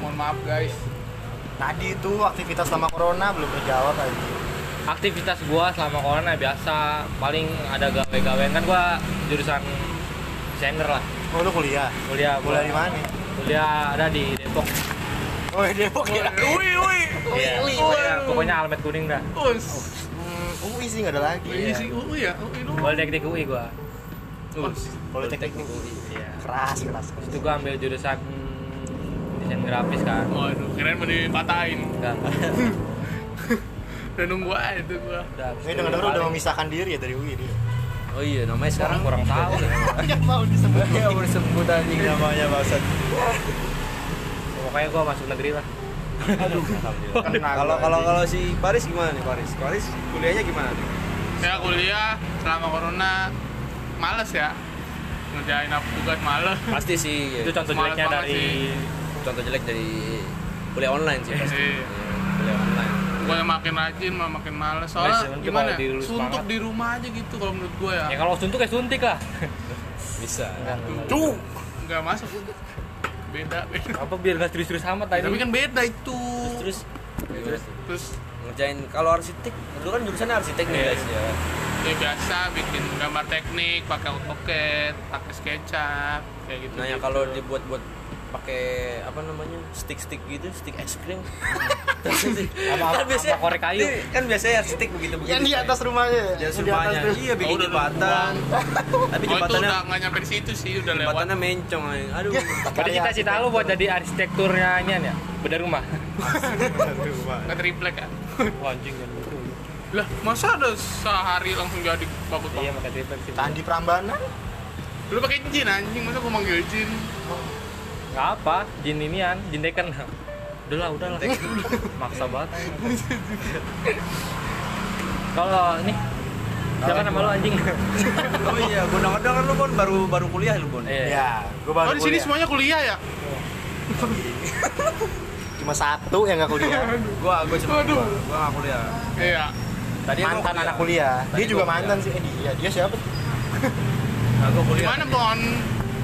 [SPEAKER 2] Mohon maaf guys.
[SPEAKER 3] tadi itu aktivitas selama corona belum terjawab aja
[SPEAKER 1] Aktivitas gua selama corona biasa paling ada gawe-gawean kan gua jurusan desainer lah.
[SPEAKER 3] oh lu kuliah
[SPEAKER 1] Kuliah
[SPEAKER 3] kuliah di mana
[SPEAKER 1] Kuliah ada di Depok.
[SPEAKER 3] oh di Depok ya
[SPEAKER 2] Wih wih.
[SPEAKER 1] Iya. Pokoknya, pokoknya almet kuning dah.
[SPEAKER 2] Us.
[SPEAKER 3] UI sih nggak ada lagi
[SPEAKER 2] Wih sih UI ya. UI lu.
[SPEAKER 1] Politeknik UI gua.
[SPEAKER 2] Us.
[SPEAKER 3] politeknik
[SPEAKER 1] Iya.
[SPEAKER 3] keras keras
[SPEAKER 1] Itu gua ambil jurusan desain grafis kan.
[SPEAKER 2] Waduh, keren mau dipatahin.
[SPEAKER 1] Enggak.
[SPEAKER 2] Udah nunggu aja tuh gua.
[SPEAKER 1] Udah,
[SPEAKER 3] ini
[SPEAKER 1] itu
[SPEAKER 3] dengar dengar udah memisahkan diri ya dari UI dia
[SPEAKER 4] Oh iya namanya
[SPEAKER 1] Sekarang kurang tahu.
[SPEAKER 3] yang mau disebut
[SPEAKER 4] Ya boleh disebut anjing namanya bangsat.
[SPEAKER 1] Pokoknya gua masuk negeri lah.
[SPEAKER 4] Kalau kalau kalau si Paris gimana nih Paris? Paris kuliahnya gimana nih?
[SPEAKER 2] Ya kuliah selama corona males ya. Ngerjain apa tugas males.
[SPEAKER 4] Pasti sih
[SPEAKER 1] Itu contoh
[SPEAKER 2] Semangat
[SPEAKER 1] jeleknya dari
[SPEAKER 2] sih.
[SPEAKER 4] contoh jelek dari kuliah online sih pasti.
[SPEAKER 2] Iya.
[SPEAKER 4] Iya, kuliah online.
[SPEAKER 2] Gue makin rajin malah makin males.
[SPEAKER 1] Nah,
[SPEAKER 2] Soalnya gimana ya? Suntuk di rumah aja gitu kalau menurut gue ya.
[SPEAKER 1] Ya kalau suntuk ya suntik lah.
[SPEAKER 4] Bisa.
[SPEAKER 2] Tuh, nggak masuk. Beda, beda.
[SPEAKER 1] Apa biar nggak serius-serius amat tadi.
[SPEAKER 2] Tapi kan beda itu.
[SPEAKER 4] Terus terus
[SPEAKER 2] Terus
[SPEAKER 4] ngerjain kalau arsitek lu kan jurusannya arsitek nih
[SPEAKER 2] Iya.
[SPEAKER 4] guys ya.
[SPEAKER 2] ya biasa bikin gambar teknik, pakai AutoCAD, pakai SketchUp, kayak gitu.
[SPEAKER 4] Nah yang kalau dibuat buat pakai apa namanya stick-stick gitu, stick es krim.
[SPEAKER 1] Sama-
[SPEAKER 4] kan biasanya
[SPEAKER 1] sama korek kayu.
[SPEAKER 4] Kan biasanya arsitek begitu begitu.
[SPEAKER 3] yang di atas rumahnya
[SPEAKER 4] di atas rumahnya. Iya bikin
[SPEAKER 2] Oh, udah
[SPEAKER 4] jembatan. Tapi
[SPEAKER 2] Oh
[SPEAKER 4] jembatannya
[SPEAKER 2] udah nggak nyampe di situ sih, udah lewat.
[SPEAKER 4] jembatannya mencong. anjing. Aduh.
[SPEAKER 1] Berarti cita-cita lu buat jadi arsitekturnya ya? Beda rumah.
[SPEAKER 2] Nggak triplek ya.
[SPEAKER 1] Anjing kan betul.
[SPEAKER 2] Lah, masa ada sehari langsung jadi bagus
[SPEAKER 1] Iya,
[SPEAKER 2] banget?
[SPEAKER 1] pakai triplek sih.
[SPEAKER 3] Prambanan
[SPEAKER 2] Lu pakai jin anjing, masa gua manggil jin?
[SPEAKER 1] Nggak apa, jin inian, jin deken. Udah lah, udah lah. Maksa banget. Kalau ini Siapa nama lu anjing?
[SPEAKER 4] Oh iya, gua denger-denger lu Bon baru baru kuliah lu Bon.
[SPEAKER 1] Iya.
[SPEAKER 3] ya gue baru
[SPEAKER 2] Oh di sini
[SPEAKER 3] kuliah.
[SPEAKER 2] semuanya kuliah ya?
[SPEAKER 3] cuma satu yang nggak kuliah
[SPEAKER 4] Gua gua cuma
[SPEAKER 2] Waduh.
[SPEAKER 4] gua, gua nggak kuliah.
[SPEAKER 2] Iya.
[SPEAKER 4] Tadi
[SPEAKER 3] mantan anak kuliah
[SPEAKER 4] Tadi
[SPEAKER 3] dia juga
[SPEAKER 4] gua kuliah.
[SPEAKER 3] mantan sih eh, dia dia siapa tuh?
[SPEAKER 4] Nah, gua kuliah.
[SPEAKER 2] Gimana Bon?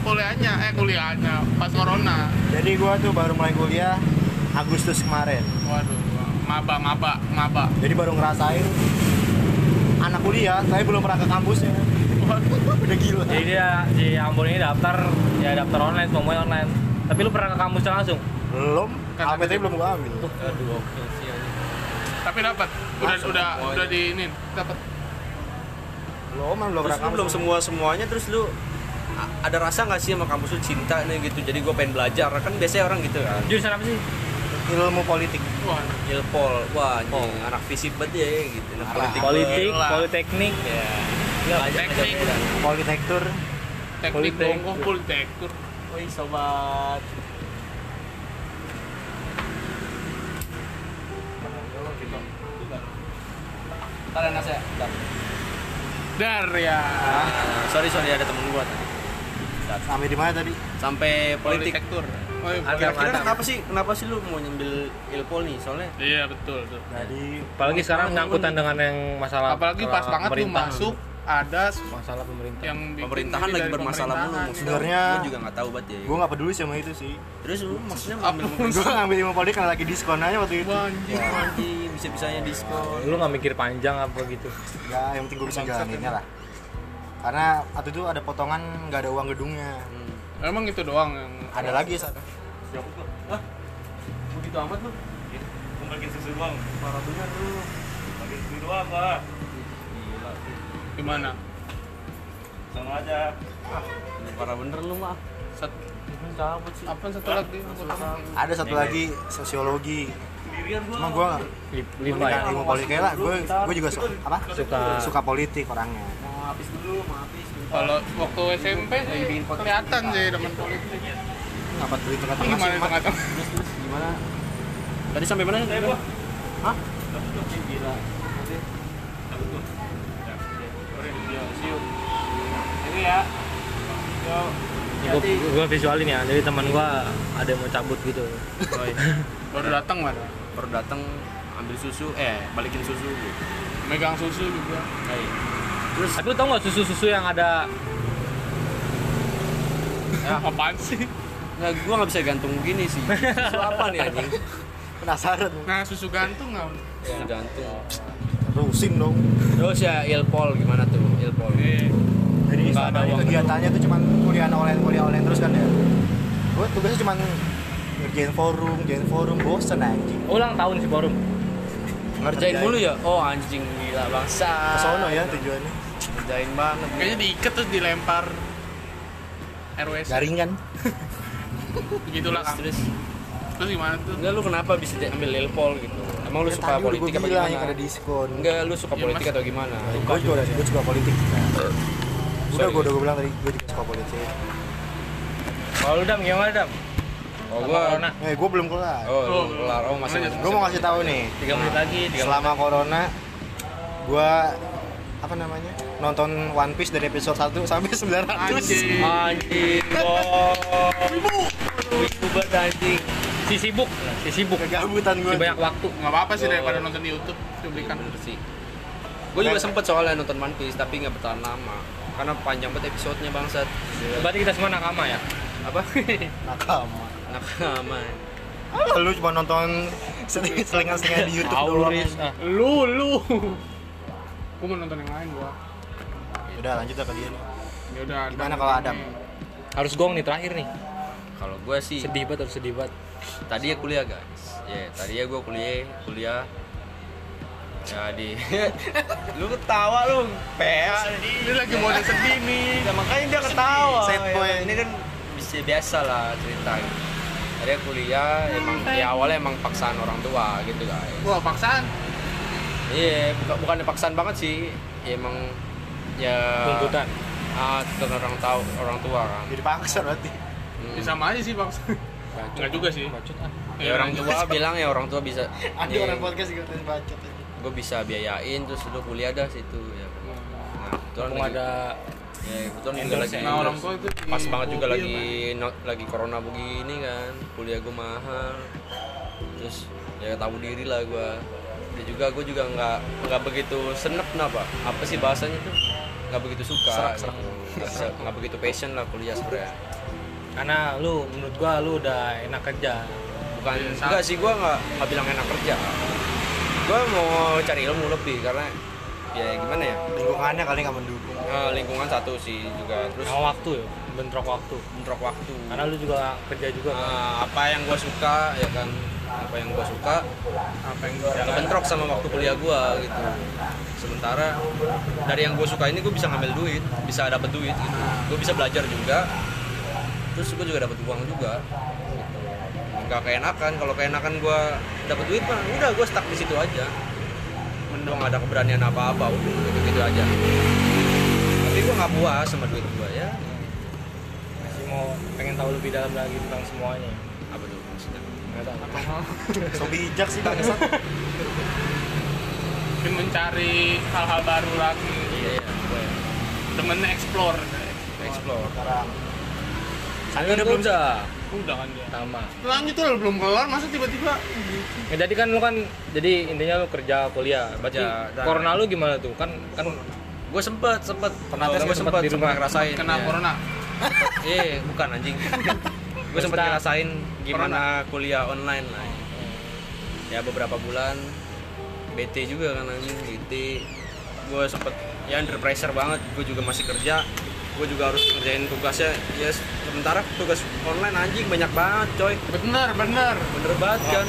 [SPEAKER 2] Kuliahnya, eh kuliahnya pas corona.
[SPEAKER 3] jadi gue tuh baru mulai kuliah Agustus kemarin
[SPEAKER 2] Waduh, maba, maba, maba.
[SPEAKER 3] jadi baru ngerasain anak kuliah tapi belum pernah ke kampusnya udah gila
[SPEAKER 1] Jadi dia di Ambon ini daftar ya daftar online, semuanya online. Tapi lu pernah ke kampusnya langsung?
[SPEAKER 3] belum
[SPEAKER 2] Kan
[SPEAKER 3] APT belum gue ambil
[SPEAKER 4] Aduh, oke sih.
[SPEAKER 2] Tapi dapat. Udah
[SPEAKER 4] Langsung
[SPEAKER 2] udah udah di ini dapat.
[SPEAKER 3] belum belum
[SPEAKER 4] belum
[SPEAKER 3] kampus
[SPEAKER 4] semua semuanya terus lu ada rasa nggak sih sama kampus lu cinta nih gitu jadi gue pengen belajar kan biasanya orang gitu kan
[SPEAKER 1] Jurusan apa sih?
[SPEAKER 3] ilmu politik
[SPEAKER 2] Wah,
[SPEAKER 4] ilpol wah anjing anak fisip banget ya gitu anak politik
[SPEAKER 1] Politik,
[SPEAKER 2] Gila.
[SPEAKER 1] politeknik.
[SPEAKER 4] ya aja
[SPEAKER 2] teknik.
[SPEAKER 3] Politektur.
[SPEAKER 2] teknik bongkok politektur
[SPEAKER 4] Woi sobat. Ntar nasi ya.
[SPEAKER 2] Dar ya
[SPEAKER 4] Ah, sorry sorry ada temen gua tadi.
[SPEAKER 3] Sampai di mana tadi?
[SPEAKER 4] Sampai politik.
[SPEAKER 2] politektur oh, iya.
[SPEAKER 4] Kira-kira kenapa sih kenapa sih lu mau nyambil ilpol nih soalnya?
[SPEAKER 2] iya betul betul
[SPEAKER 3] Jadi
[SPEAKER 1] apalagi sekarang nyangkutan dengan yang masalah
[SPEAKER 2] apalagi pas banget lu masuk ada
[SPEAKER 1] masalah pemerintah
[SPEAKER 2] yang
[SPEAKER 4] Pemerintahan lagi bermasalah mulu.
[SPEAKER 3] Sebenarnya-
[SPEAKER 4] gua juga nggak tahu banget ya.
[SPEAKER 3] gue nggak peduli sama itu sih.
[SPEAKER 4] Terus lu maksudnya
[SPEAKER 2] Apa
[SPEAKER 4] ngambil.
[SPEAKER 3] Gue ngambil ilmu politik karena lagi diskon aja waktu itu.
[SPEAKER 2] Wah, anjing.
[SPEAKER 4] Ya anjing, bisa-bisanya diskon.
[SPEAKER 1] lu nggak mikir panjang apa gitu
[SPEAKER 3] Ya, yang penting gue bisa jalaninnya lah. Karena waktu itu ada potongan nggak ada uang gedungnya.
[SPEAKER 4] Hmm.
[SPEAKER 2] emang itu doang yang
[SPEAKER 3] Ada lagi saat
[SPEAKER 4] Begitu amat lu.
[SPEAKER 5] Bagian susu doang.
[SPEAKER 4] Parah bener lu.
[SPEAKER 5] Susu doang, Pak.
[SPEAKER 4] Gila.
[SPEAKER 2] gimana
[SPEAKER 5] Sama aja.
[SPEAKER 4] Ini Parah bener lu mah.
[SPEAKER 2] Sat-
[SPEAKER 4] Cabut sih.
[SPEAKER 2] apa satu lagi
[SPEAKER 3] ada satu lagi sosiologi. Cuma gue
[SPEAKER 1] Li- lima ya
[SPEAKER 3] ilmu politik lah, gue gue juga su- apa?
[SPEAKER 1] suka
[SPEAKER 3] Suka politik orangnya.
[SPEAKER 4] Mau habis dulu, mau habis.
[SPEAKER 2] kalau waktu SMP sih kelihatan sih teman politik
[SPEAKER 3] beli tengah
[SPEAKER 2] Ini gimana tengah
[SPEAKER 4] gimana? Tadi sampai mana? Hah?
[SPEAKER 5] Tuh. Ya, ya. Ya. Ini ya. Yo.
[SPEAKER 1] Gua, gua visualin ya jadi teman gua ada yang mau cabut gitu
[SPEAKER 4] Oh, iya.
[SPEAKER 2] baru datang mana
[SPEAKER 4] Baru datang ambil susu, eh balikin susu gitu.
[SPEAKER 2] megang susu juga
[SPEAKER 4] Hai. Terus
[SPEAKER 1] tapi lu tau nggak susu susu yang ada
[SPEAKER 2] ya apaan sih
[SPEAKER 4] nggak, gua nggak bisa gantung gini sih. Susu apa nih anjing?
[SPEAKER 3] Penasaran.
[SPEAKER 2] nah susu gantung nggak
[SPEAKER 4] Susu gantung.
[SPEAKER 3] Terusin dong.
[SPEAKER 4] Terus ya ilpol gimana tuh? Ilpol.
[SPEAKER 2] eh
[SPEAKER 1] Nggak ada uang
[SPEAKER 3] kegiatannya tuh cuman kuliah online kuliah online terus kan ya. Gue tugasnya cuman ngerjain forum, ngerjain forum, bosen anjing.
[SPEAKER 1] ulang tahun si forum
[SPEAKER 4] Ngerjain mulu ya? Oh anjing gila bangsa.
[SPEAKER 3] Kesono ya tujuannya.
[SPEAKER 4] Ngerjain banget.
[SPEAKER 2] kayaknya diikat terus dilempar RWS
[SPEAKER 3] Jaringan.
[SPEAKER 2] begitulah Kang.
[SPEAKER 4] Terus
[SPEAKER 2] terus gimana tuh
[SPEAKER 4] enggak lu kenapa bisa ambil ilpol gitu? Emang lu
[SPEAKER 3] Ya,
[SPEAKER 4] suka politik apa gimana?
[SPEAKER 3] ada diskon.
[SPEAKER 4] Enggak, lu suka
[SPEAKER 2] Ya,
[SPEAKER 4] politik
[SPEAKER 2] Mas.
[SPEAKER 4] atau gimana?
[SPEAKER 3] Gue juga gue suka politik. Udah gue udah gue bilang tadi gue juga suka politik.
[SPEAKER 1] kalau lu dam gimana dam
[SPEAKER 4] Oh, gua
[SPEAKER 1] corona
[SPEAKER 4] Oh,
[SPEAKER 3] Eh gue belum kelar.
[SPEAKER 4] belum kelar. Oh, masih.
[SPEAKER 3] Gue mau kasih tahu nih.
[SPEAKER 1] tiga menit lagi
[SPEAKER 3] Selama corona gue apa namanya nonton One Piece dari episode 1 sampai 900
[SPEAKER 2] Anjing.
[SPEAKER 4] Anjing, oh. Wibu banget anjing.
[SPEAKER 1] si sibuk si sibuk
[SPEAKER 3] kegabutan gue
[SPEAKER 1] si banyak waktu
[SPEAKER 2] nggak apa-apa sih
[SPEAKER 4] Oh.
[SPEAKER 2] daripada nonton di YouTube cuplikan
[SPEAKER 4] Bener sih. Gue juga sempet soalnya nonton One Piece tapi nggak bertahan lama karena panjang banget episodenya bangsat.
[SPEAKER 1] berarti kita semua nakama ya
[SPEAKER 4] Apa?
[SPEAKER 3] nakama
[SPEAKER 4] Nakama.
[SPEAKER 3] Ah, lu cuma nonton sedikit selingan-selingan di YouTube doang
[SPEAKER 1] ah.
[SPEAKER 2] lu lu gua mau nonton yang lain gua
[SPEAKER 3] udah lanjut lah ke dia nih.
[SPEAKER 2] ya udah
[SPEAKER 3] Gimana kalau Adam?
[SPEAKER 1] harus gong nih terakhir nih
[SPEAKER 4] Kalau gue sih
[SPEAKER 1] sedih banget harus sedih banget
[SPEAKER 4] tadi ya kuliah guys. Ya, tadi ya gue kuliah, kuliah ya di lu ketawa lu PA
[SPEAKER 2] ini lagi mau sedih nih
[SPEAKER 4] Ya, makanya dia ketawa.
[SPEAKER 3] Sad
[SPEAKER 4] ya
[SPEAKER 3] boy.
[SPEAKER 4] Ini kan bisa biasa lah cerita. Tadi kuliah emang ya awalnya emang paksaan orang tua gitu guys.
[SPEAKER 2] wah paksaan
[SPEAKER 4] Iya, bukan bukan paksaan banget sih. Ya, emang ya
[SPEAKER 1] tuntutan
[SPEAKER 4] Ah, tuntutan orang tahu orang tua kan.
[SPEAKER 3] jadi paksa berarti
[SPEAKER 4] Hmm.
[SPEAKER 2] ya sama aja sih paksaan Enggak juga sih.
[SPEAKER 1] bacot ah
[SPEAKER 4] Ya, orang tua bilang ya orang tua bisa.
[SPEAKER 3] ada
[SPEAKER 4] ya,
[SPEAKER 3] orang podcast juga tadi bacot aja.
[SPEAKER 4] Gue bisa biayain terus lu kuliah dah situ ya. Nah, kebetulan lagi,
[SPEAKER 1] ada
[SPEAKER 4] ya kebetulan juga lagi
[SPEAKER 2] nah orang tua itu
[SPEAKER 4] pas banget juga lagi
[SPEAKER 2] Mas.
[SPEAKER 4] no- lagi corona begini kan kuliah gue mahal terus ya tahu diri lah gue ya juga gue juga nggak nggak begitu senep kenapa apa sih bahasanya tuh nggak begitu suka
[SPEAKER 3] Serak, serak.
[SPEAKER 4] gitu. nggak begitu passion lah kuliah sebenarnya
[SPEAKER 1] karena lu menurut gua lu udah enak kerja
[SPEAKER 4] bukan enggak sih gue nggak nggak bilang enak kerja gue mau cari ilmu lebih karena ya gimana ya?
[SPEAKER 3] Lingkungannya kali nggak mendukung.
[SPEAKER 4] Eh, lingkungan satu sih juga. Terus
[SPEAKER 1] sama waktu ya bentrok waktu.
[SPEAKER 4] Bentrok waktu.
[SPEAKER 1] Karena lu juga kerja juga kan?
[SPEAKER 4] Eh, apa yang gue suka ya kan? Apa yang gue suka
[SPEAKER 2] apa yang gua
[SPEAKER 4] kebentrok sama waktu kuliah gue gitu. Sementara dari yang gue suka ini gue bisa ngambil duit bisa dapat duit gitu. Gue bisa belajar juga. Terus gue juga dapat uang juga. Nggak keenakan. Kalau keenakan gue dapat duit mah udah gue stuck di situ aja. Gue nggak ada keberanian apa apa udah gitu, gitu aja. Tapi gue nggak puas sama duit gue ya.
[SPEAKER 1] Masih mau pengen tahu lebih dalam lagi tentang semuanya.
[SPEAKER 4] Apa tuh maksudnya?
[SPEAKER 1] Nggak tahu.
[SPEAKER 3] So bijak sih bangsat
[SPEAKER 2] Mungkin mencari hal-hal baru lagi.
[SPEAKER 4] Iya iya
[SPEAKER 2] demen explore.
[SPEAKER 4] Explore.
[SPEAKER 3] Sekarang
[SPEAKER 4] Tapi udah belum sah
[SPEAKER 2] udah kan dia.
[SPEAKER 1] Sama.
[SPEAKER 2] Lanjut tuh belum kelar masa tiba-tiba?
[SPEAKER 1] Ya, jadi kan lu kan jadi intinya lu kerja kuliah. Berarti
[SPEAKER 4] Kerja, dan-
[SPEAKER 1] corona lu gimana tuh? Kan kan
[SPEAKER 4] gue sempet sempet.
[SPEAKER 1] Pernah tes
[SPEAKER 4] gue sempet
[SPEAKER 1] di rumah?
[SPEAKER 4] sempet ngerasain
[SPEAKER 2] kena
[SPEAKER 4] ya.
[SPEAKER 2] corona?
[SPEAKER 4] Eh bukan anjing. Gue sempet ngerasain gimana kuliah online lah. Ya beberapa bulan. BT juga kan anjing BT gue sempet ya under pressure banget. Gue juga masih kerja gue juga harus ngerjain tugasnya. Ya sementara tugas online anjing banyak banget coy.
[SPEAKER 2] Bener bener.
[SPEAKER 4] Bener banget kan?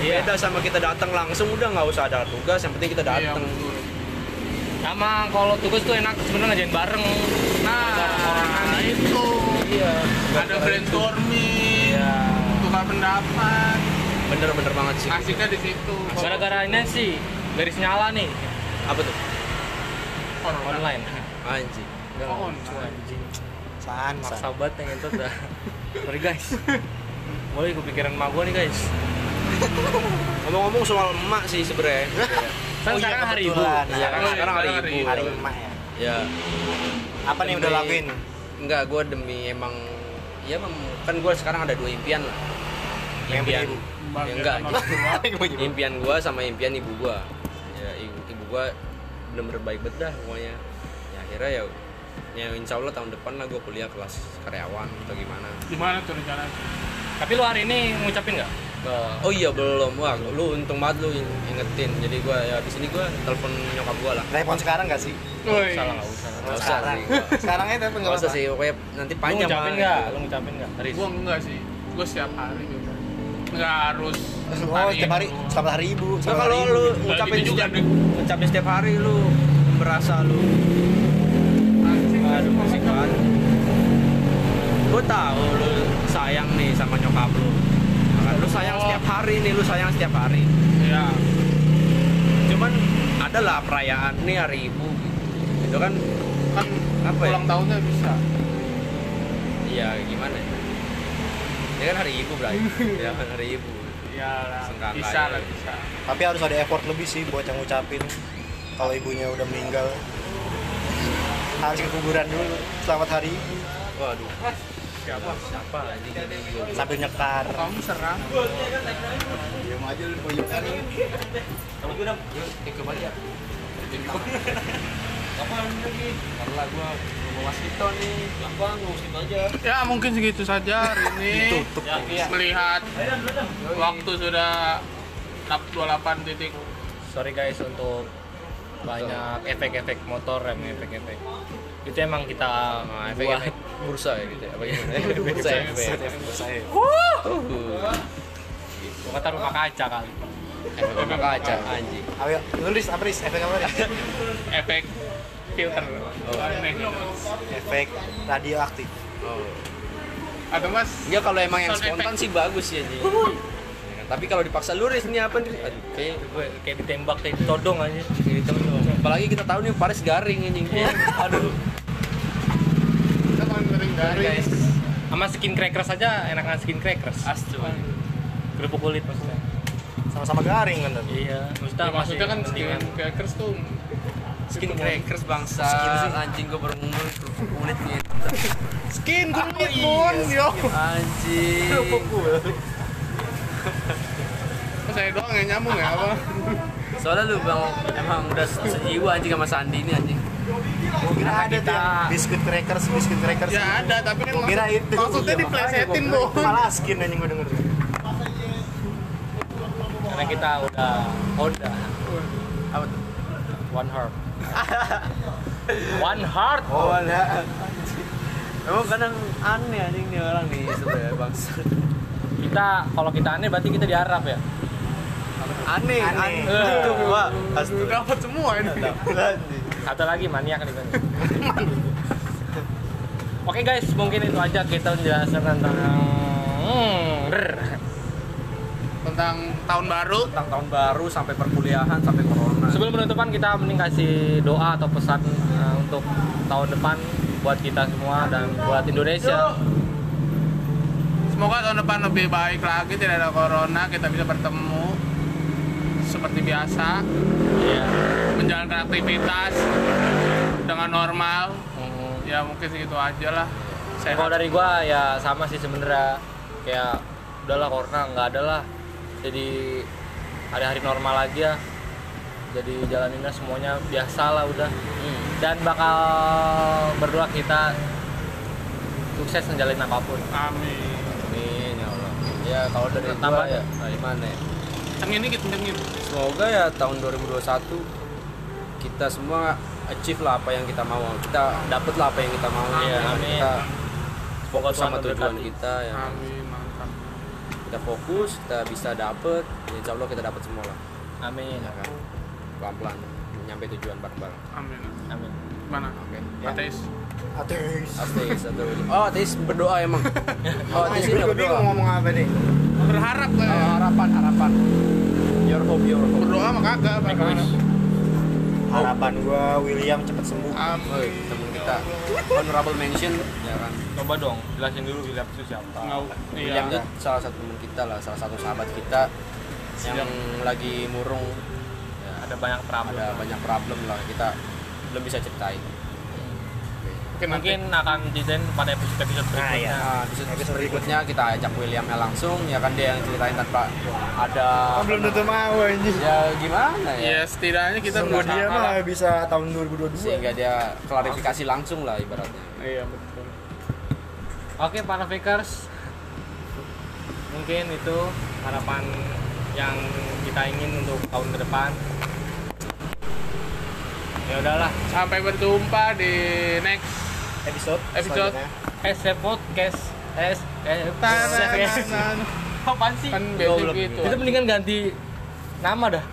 [SPEAKER 1] Iya.
[SPEAKER 4] beda sama kita datang langsung udah nggak usah ada tugas yang penting kita
[SPEAKER 2] Iya,
[SPEAKER 4] datang.
[SPEAKER 2] betul.
[SPEAKER 1] sama kalau tugas tuh enak sebenarnya ngajain bareng.
[SPEAKER 2] Nah itu.
[SPEAKER 1] Iya.
[SPEAKER 2] Ada brainstorming
[SPEAKER 1] iya.
[SPEAKER 2] tukar pendapat.
[SPEAKER 4] Bener-bener banget sih.
[SPEAKER 2] Asiknya di situ.
[SPEAKER 1] Gara-gara ini sih garis nyala nih.
[SPEAKER 4] Apa tuh?
[SPEAKER 2] Corona.
[SPEAKER 1] online.
[SPEAKER 4] Anjing
[SPEAKER 2] Oh,
[SPEAKER 1] Cuma anjing
[SPEAKER 3] san
[SPEAKER 1] maksa
[SPEAKER 3] san
[SPEAKER 1] banget yang itu dah. Sorry guys. Mulai kepikiran emak gua nih guys.
[SPEAKER 4] Ngomong-ngomong soal emak sih sebenarnya.
[SPEAKER 1] Kan
[SPEAKER 3] Oh
[SPEAKER 1] sekarang hari ibu.
[SPEAKER 2] Oh, iya,
[SPEAKER 4] sekarang hari ibu.
[SPEAKER 3] Hari emak ya.
[SPEAKER 4] Ya.
[SPEAKER 3] Apa nih udah lakuin?
[SPEAKER 4] Enggak gue demi emang ya emang kan gue sekarang ada dua impian lah.
[SPEAKER 3] Yang
[SPEAKER 4] impian
[SPEAKER 3] ibu.
[SPEAKER 4] ya, enggak. Impian gue sama impian ibu gue ya ibu, ibu gue bener-bener baik banget dah pokoknya. Ya akhirnya ya ya insya Allah tahun depan lah gue kuliah kelas karyawan atau gimana.
[SPEAKER 2] Gimana tuh rencana
[SPEAKER 1] tapi lu hari ini ngucapin nggak? Ke
[SPEAKER 4] oh iya belum. Wah lu untung banget lu ingetin. Jadi gue ya di sini gue telepon nyokap gue lah.
[SPEAKER 3] Telepon sekarang gak sih?
[SPEAKER 2] Woi.
[SPEAKER 1] salah nggak usah
[SPEAKER 4] Nggak usah
[SPEAKER 3] sekarang.
[SPEAKER 4] sih, gua.
[SPEAKER 3] sekarang aja telepon
[SPEAKER 4] nggak usah sih pokoknya nanti
[SPEAKER 1] lu
[SPEAKER 4] panjang
[SPEAKER 1] ngucapin
[SPEAKER 4] mah,
[SPEAKER 1] nggak?
[SPEAKER 4] Gitu.
[SPEAKER 1] lu ngucapin nggak?
[SPEAKER 2] Gua enggak sih. Gua setiap hari gitu. Nggak harus
[SPEAKER 3] oh setiap hari selamat hari ibu
[SPEAKER 4] Nah, kalau
[SPEAKER 3] hari
[SPEAKER 4] lu
[SPEAKER 2] Nggak
[SPEAKER 4] ngucapin
[SPEAKER 2] gitu juga,
[SPEAKER 4] setiap, ngucapin setiap hari lu berasa lu musik banget gue tahu lu sayang nih sama nyokap lu. Kan lu sayang
[SPEAKER 2] Oh.
[SPEAKER 4] setiap hari nih lu sayang setiap hari.
[SPEAKER 2] Ya
[SPEAKER 4] cuman adalah perayaan nih hari ibu gitu. Itu kan
[SPEAKER 2] kan
[SPEAKER 4] Apa ya?
[SPEAKER 2] ulang tahunnya bisa.
[SPEAKER 4] Iya gimana ya? Ya kan hari ibu berarti. Ya kan hari ibu.
[SPEAKER 2] Ya lah bisa
[SPEAKER 4] ya.
[SPEAKER 2] lah bisa.
[SPEAKER 3] Tapi harus ada effort lebih sih buat yang ngucapin kalau ibunya udah meninggal harus ke kuburan dulu. Selamat hari.
[SPEAKER 4] Waduh. Siapa? Siapa? Ini
[SPEAKER 3] sambil nyekar.
[SPEAKER 2] Kamu serang.
[SPEAKER 3] Diam aja lu pojokan ini
[SPEAKER 4] Eh, ke Bali ya? Kapan lagi? Karena gua mau nih. Aja.
[SPEAKER 2] ya mungkin segitu saja hari ini.
[SPEAKER 3] Ditutup.
[SPEAKER 2] Ya, melihat waktu sudah 28 titik.
[SPEAKER 1] Sorry guys untuk banyak efek-efek motor rem efek-efek itu emang kita
[SPEAKER 4] Nah,
[SPEAKER 1] buat
[SPEAKER 4] efek bursa ya gitu ya. Apa gimana? bursa ya.
[SPEAKER 3] saya
[SPEAKER 4] Uh,
[SPEAKER 1] gua kata rumah kaca kali
[SPEAKER 4] Efek rumah kaca anjing.
[SPEAKER 3] ayo nulis apa ris efek apa ris
[SPEAKER 2] efek filter
[SPEAKER 4] Oh.
[SPEAKER 3] efek radioaktif
[SPEAKER 4] Oh.
[SPEAKER 2] atau mas
[SPEAKER 4] Enggak kalau emang yang spontan sih bagus ya anjing. Tapi kalau dipaksa luris ini apa nih? Aduh, kayak
[SPEAKER 1] gue kayak ditembak kayak ditodong aja
[SPEAKER 4] kayak gitu. Apalagi kita tahu nih Paris garing anjing. Aduh.
[SPEAKER 2] kita kan sering dari
[SPEAKER 4] guys.
[SPEAKER 1] sama skin crackers aja enakan skin crackers
[SPEAKER 4] Astu.
[SPEAKER 1] kerupuk kulit maksudnya
[SPEAKER 3] sama-sama garing kan tapi
[SPEAKER 1] iya maksudnya,
[SPEAKER 2] Ya, maksudnya kan skin crackers tuh
[SPEAKER 4] Skin crackers bangsa.
[SPEAKER 3] Skin.
[SPEAKER 4] Anjing gua baru ngomong kerupuk kulit gitu.
[SPEAKER 2] skin kulit
[SPEAKER 4] iya,
[SPEAKER 2] mon yo
[SPEAKER 4] Anjing.
[SPEAKER 2] Kok saya doang yang nyambung ya apa?
[SPEAKER 4] Soalnya lu bang emang udah se- sejiwa anjing sama Sandi ini anjing.
[SPEAKER 3] Gua kira ada tuh yang biskuit crackers biskuit crackers?
[SPEAKER 2] Ya ada tapi kan
[SPEAKER 3] kira
[SPEAKER 2] maksud-
[SPEAKER 3] itu.
[SPEAKER 2] maksudnya diplesetin
[SPEAKER 3] kira malah skin anjing gua denger.
[SPEAKER 1] Karena kita udah Honda.
[SPEAKER 4] Apa tuh?
[SPEAKER 1] one heart. One heart?
[SPEAKER 3] Oh ada
[SPEAKER 4] Emang kadang aneh anjing nih orang nih sebenarnya bangsa.
[SPEAKER 1] kita kalau kita aneh berarti kita di Arab ya
[SPEAKER 4] Aneh,
[SPEAKER 3] Aneh.
[SPEAKER 4] Itu gua.
[SPEAKER 2] dapat semua ini.
[SPEAKER 1] Satu lagi maniak nih Oke guys, mungkin itu aja kita menjelaskan tentang hmm,
[SPEAKER 2] tentang tentang tahun baru.
[SPEAKER 4] tentang tahun baru sampai perkuliahan sampai corona.
[SPEAKER 1] Sebelum penutupan kita mending kasih doa atau pesan eh, untuk tahun depan buat kita semua dan buat Indonesia.
[SPEAKER 2] Semoga tahun depan lebih baik lagi, tidak ada corona, kita bisa bertemu seperti biasa,
[SPEAKER 1] Iya.
[SPEAKER 2] menjalankan aktivitas dengan normal.
[SPEAKER 1] Hmm.
[SPEAKER 2] Ya mungkin segitu aja lah.
[SPEAKER 1] Ya, Kalau dari gua ya sama sih sebenarnya kayak udahlah corona nggak ada lah. Jadi hari-hari normal aja. Jadi jalaninnya semuanya biasa lah udah.
[SPEAKER 4] Hmm.
[SPEAKER 1] Dan bakal berdoa kita sukses menjalin apa pun.
[SPEAKER 2] Amin.
[SPEAKER 4] amin ya Allah ya kalau dari
[SPEAKER 1] Tambah
[SPEAKER 4] ya gimana ya
[SPEAKER 2] gitu, yang ini.
[SPEAKER 4] Semoga ya tahun 2021 kita semua achieve lah apa yang kita mau kita dapet lah apa yang kita mau
[SPEAKER 1] Iya,
[SPEAKER 4] Ya,
[SPEAKER 1] amin.
[SPEAKER 4] kita
[SPEAKER 1] Semoga
[SPEAKER 4] fokus sama tujuan kita ya
[SPEAKER 2] Amin, mantap.
[SPEAKER 4] kita fokus kita bisa dapet ya insya Allah kita dapet semua lah
[SPEAKER 1] Amin.
[SPEAKER 4] ya kan pelan pelan nyampe tujuan bareng bareng
[SPEAKER 2] Amin.
[SPEAKER 1] Amin.
[SPEAKER 2] Mana?
[SPEAKER 4] oke
[SPEAKER 2] Ateis.
[SPEAKER 3] ateis
[SPEAKER 4] ateis atau oh ateis berdoa emang oh ateis ini berdoa
[SPEAKER 3] ngomong apa nih
[SPEAKER 2] Berharap lah. ya.
[SPEAKER 4] Oh, harapan harapan your hope your hope
[SPEAKER 2] Berdoa mah kagak, berharap.
[SPEAKER 3] harapan gue William cepet sembuh
[SPEAKER 2] Amin.
[SPEAKER 4] Temen kita honorable mention ya kan
[SPEAKER 1] Coba dong, jelasin dulu William itu siapa.
[SPEAKER 2] Nggak-
[SPEAKER 4] William
[SPEAKER 2] Iya.
[SPEAKER 4] itu salah satu teman kita lah salah satu sahabat kita yang lagi murung ya,
[SPEAKER 1] Ada banyak problem.
[SPEAKER 4] ada banyak problem lah kita belum bisa ceritain
[SPEAKER 2] Mungkin nanti.
[SPEAKER 1] Mungkin akan ceritain pada episode-episode
[SPEAKER 3] Nah,
[SPEAKER 1] berikutnya.
[SPEAKER 3] iya.
[SPEAKER 4] Nah, di episode berikutnya kita ajak Williamnya langsung ya kan dia yang ceritain tanpa ada
[SPEAKER 3] oh, belum tentu mau anjing
[SPEAKER 4] ya gimana ya
[SPEAKER 2] Ya setidaknya kita
[SPEAKER 3] Semua dia
[SPEAKER 2] lah.
[SPEAKER 3] mah bisa tahun 2022
[SPEAKER 4] sehingga dia klarifikasi langsung lah ibaratnya
[SPEAKER 2] Iya betul.
[SPEAKER 1] Oke, para fakers. Mungkin itu harapan yang kita ingin untuk tahun ke depan. Ya udahlah,
[SPEAKER 2] Sampai berjumpa di next
[SPEAKER 3] episode
[SPEAKER 2] Episode.
[SPEAKER 3] selanjutnya.
[SPEAKER 1] S podcast S eh
[SPEAKER 2] Tanah,
[SPEAKER 1] apaan sih?
[SPEAKER 2] kan gitu.
[SPEAKER 1] Itu mendingan ganti nama dah.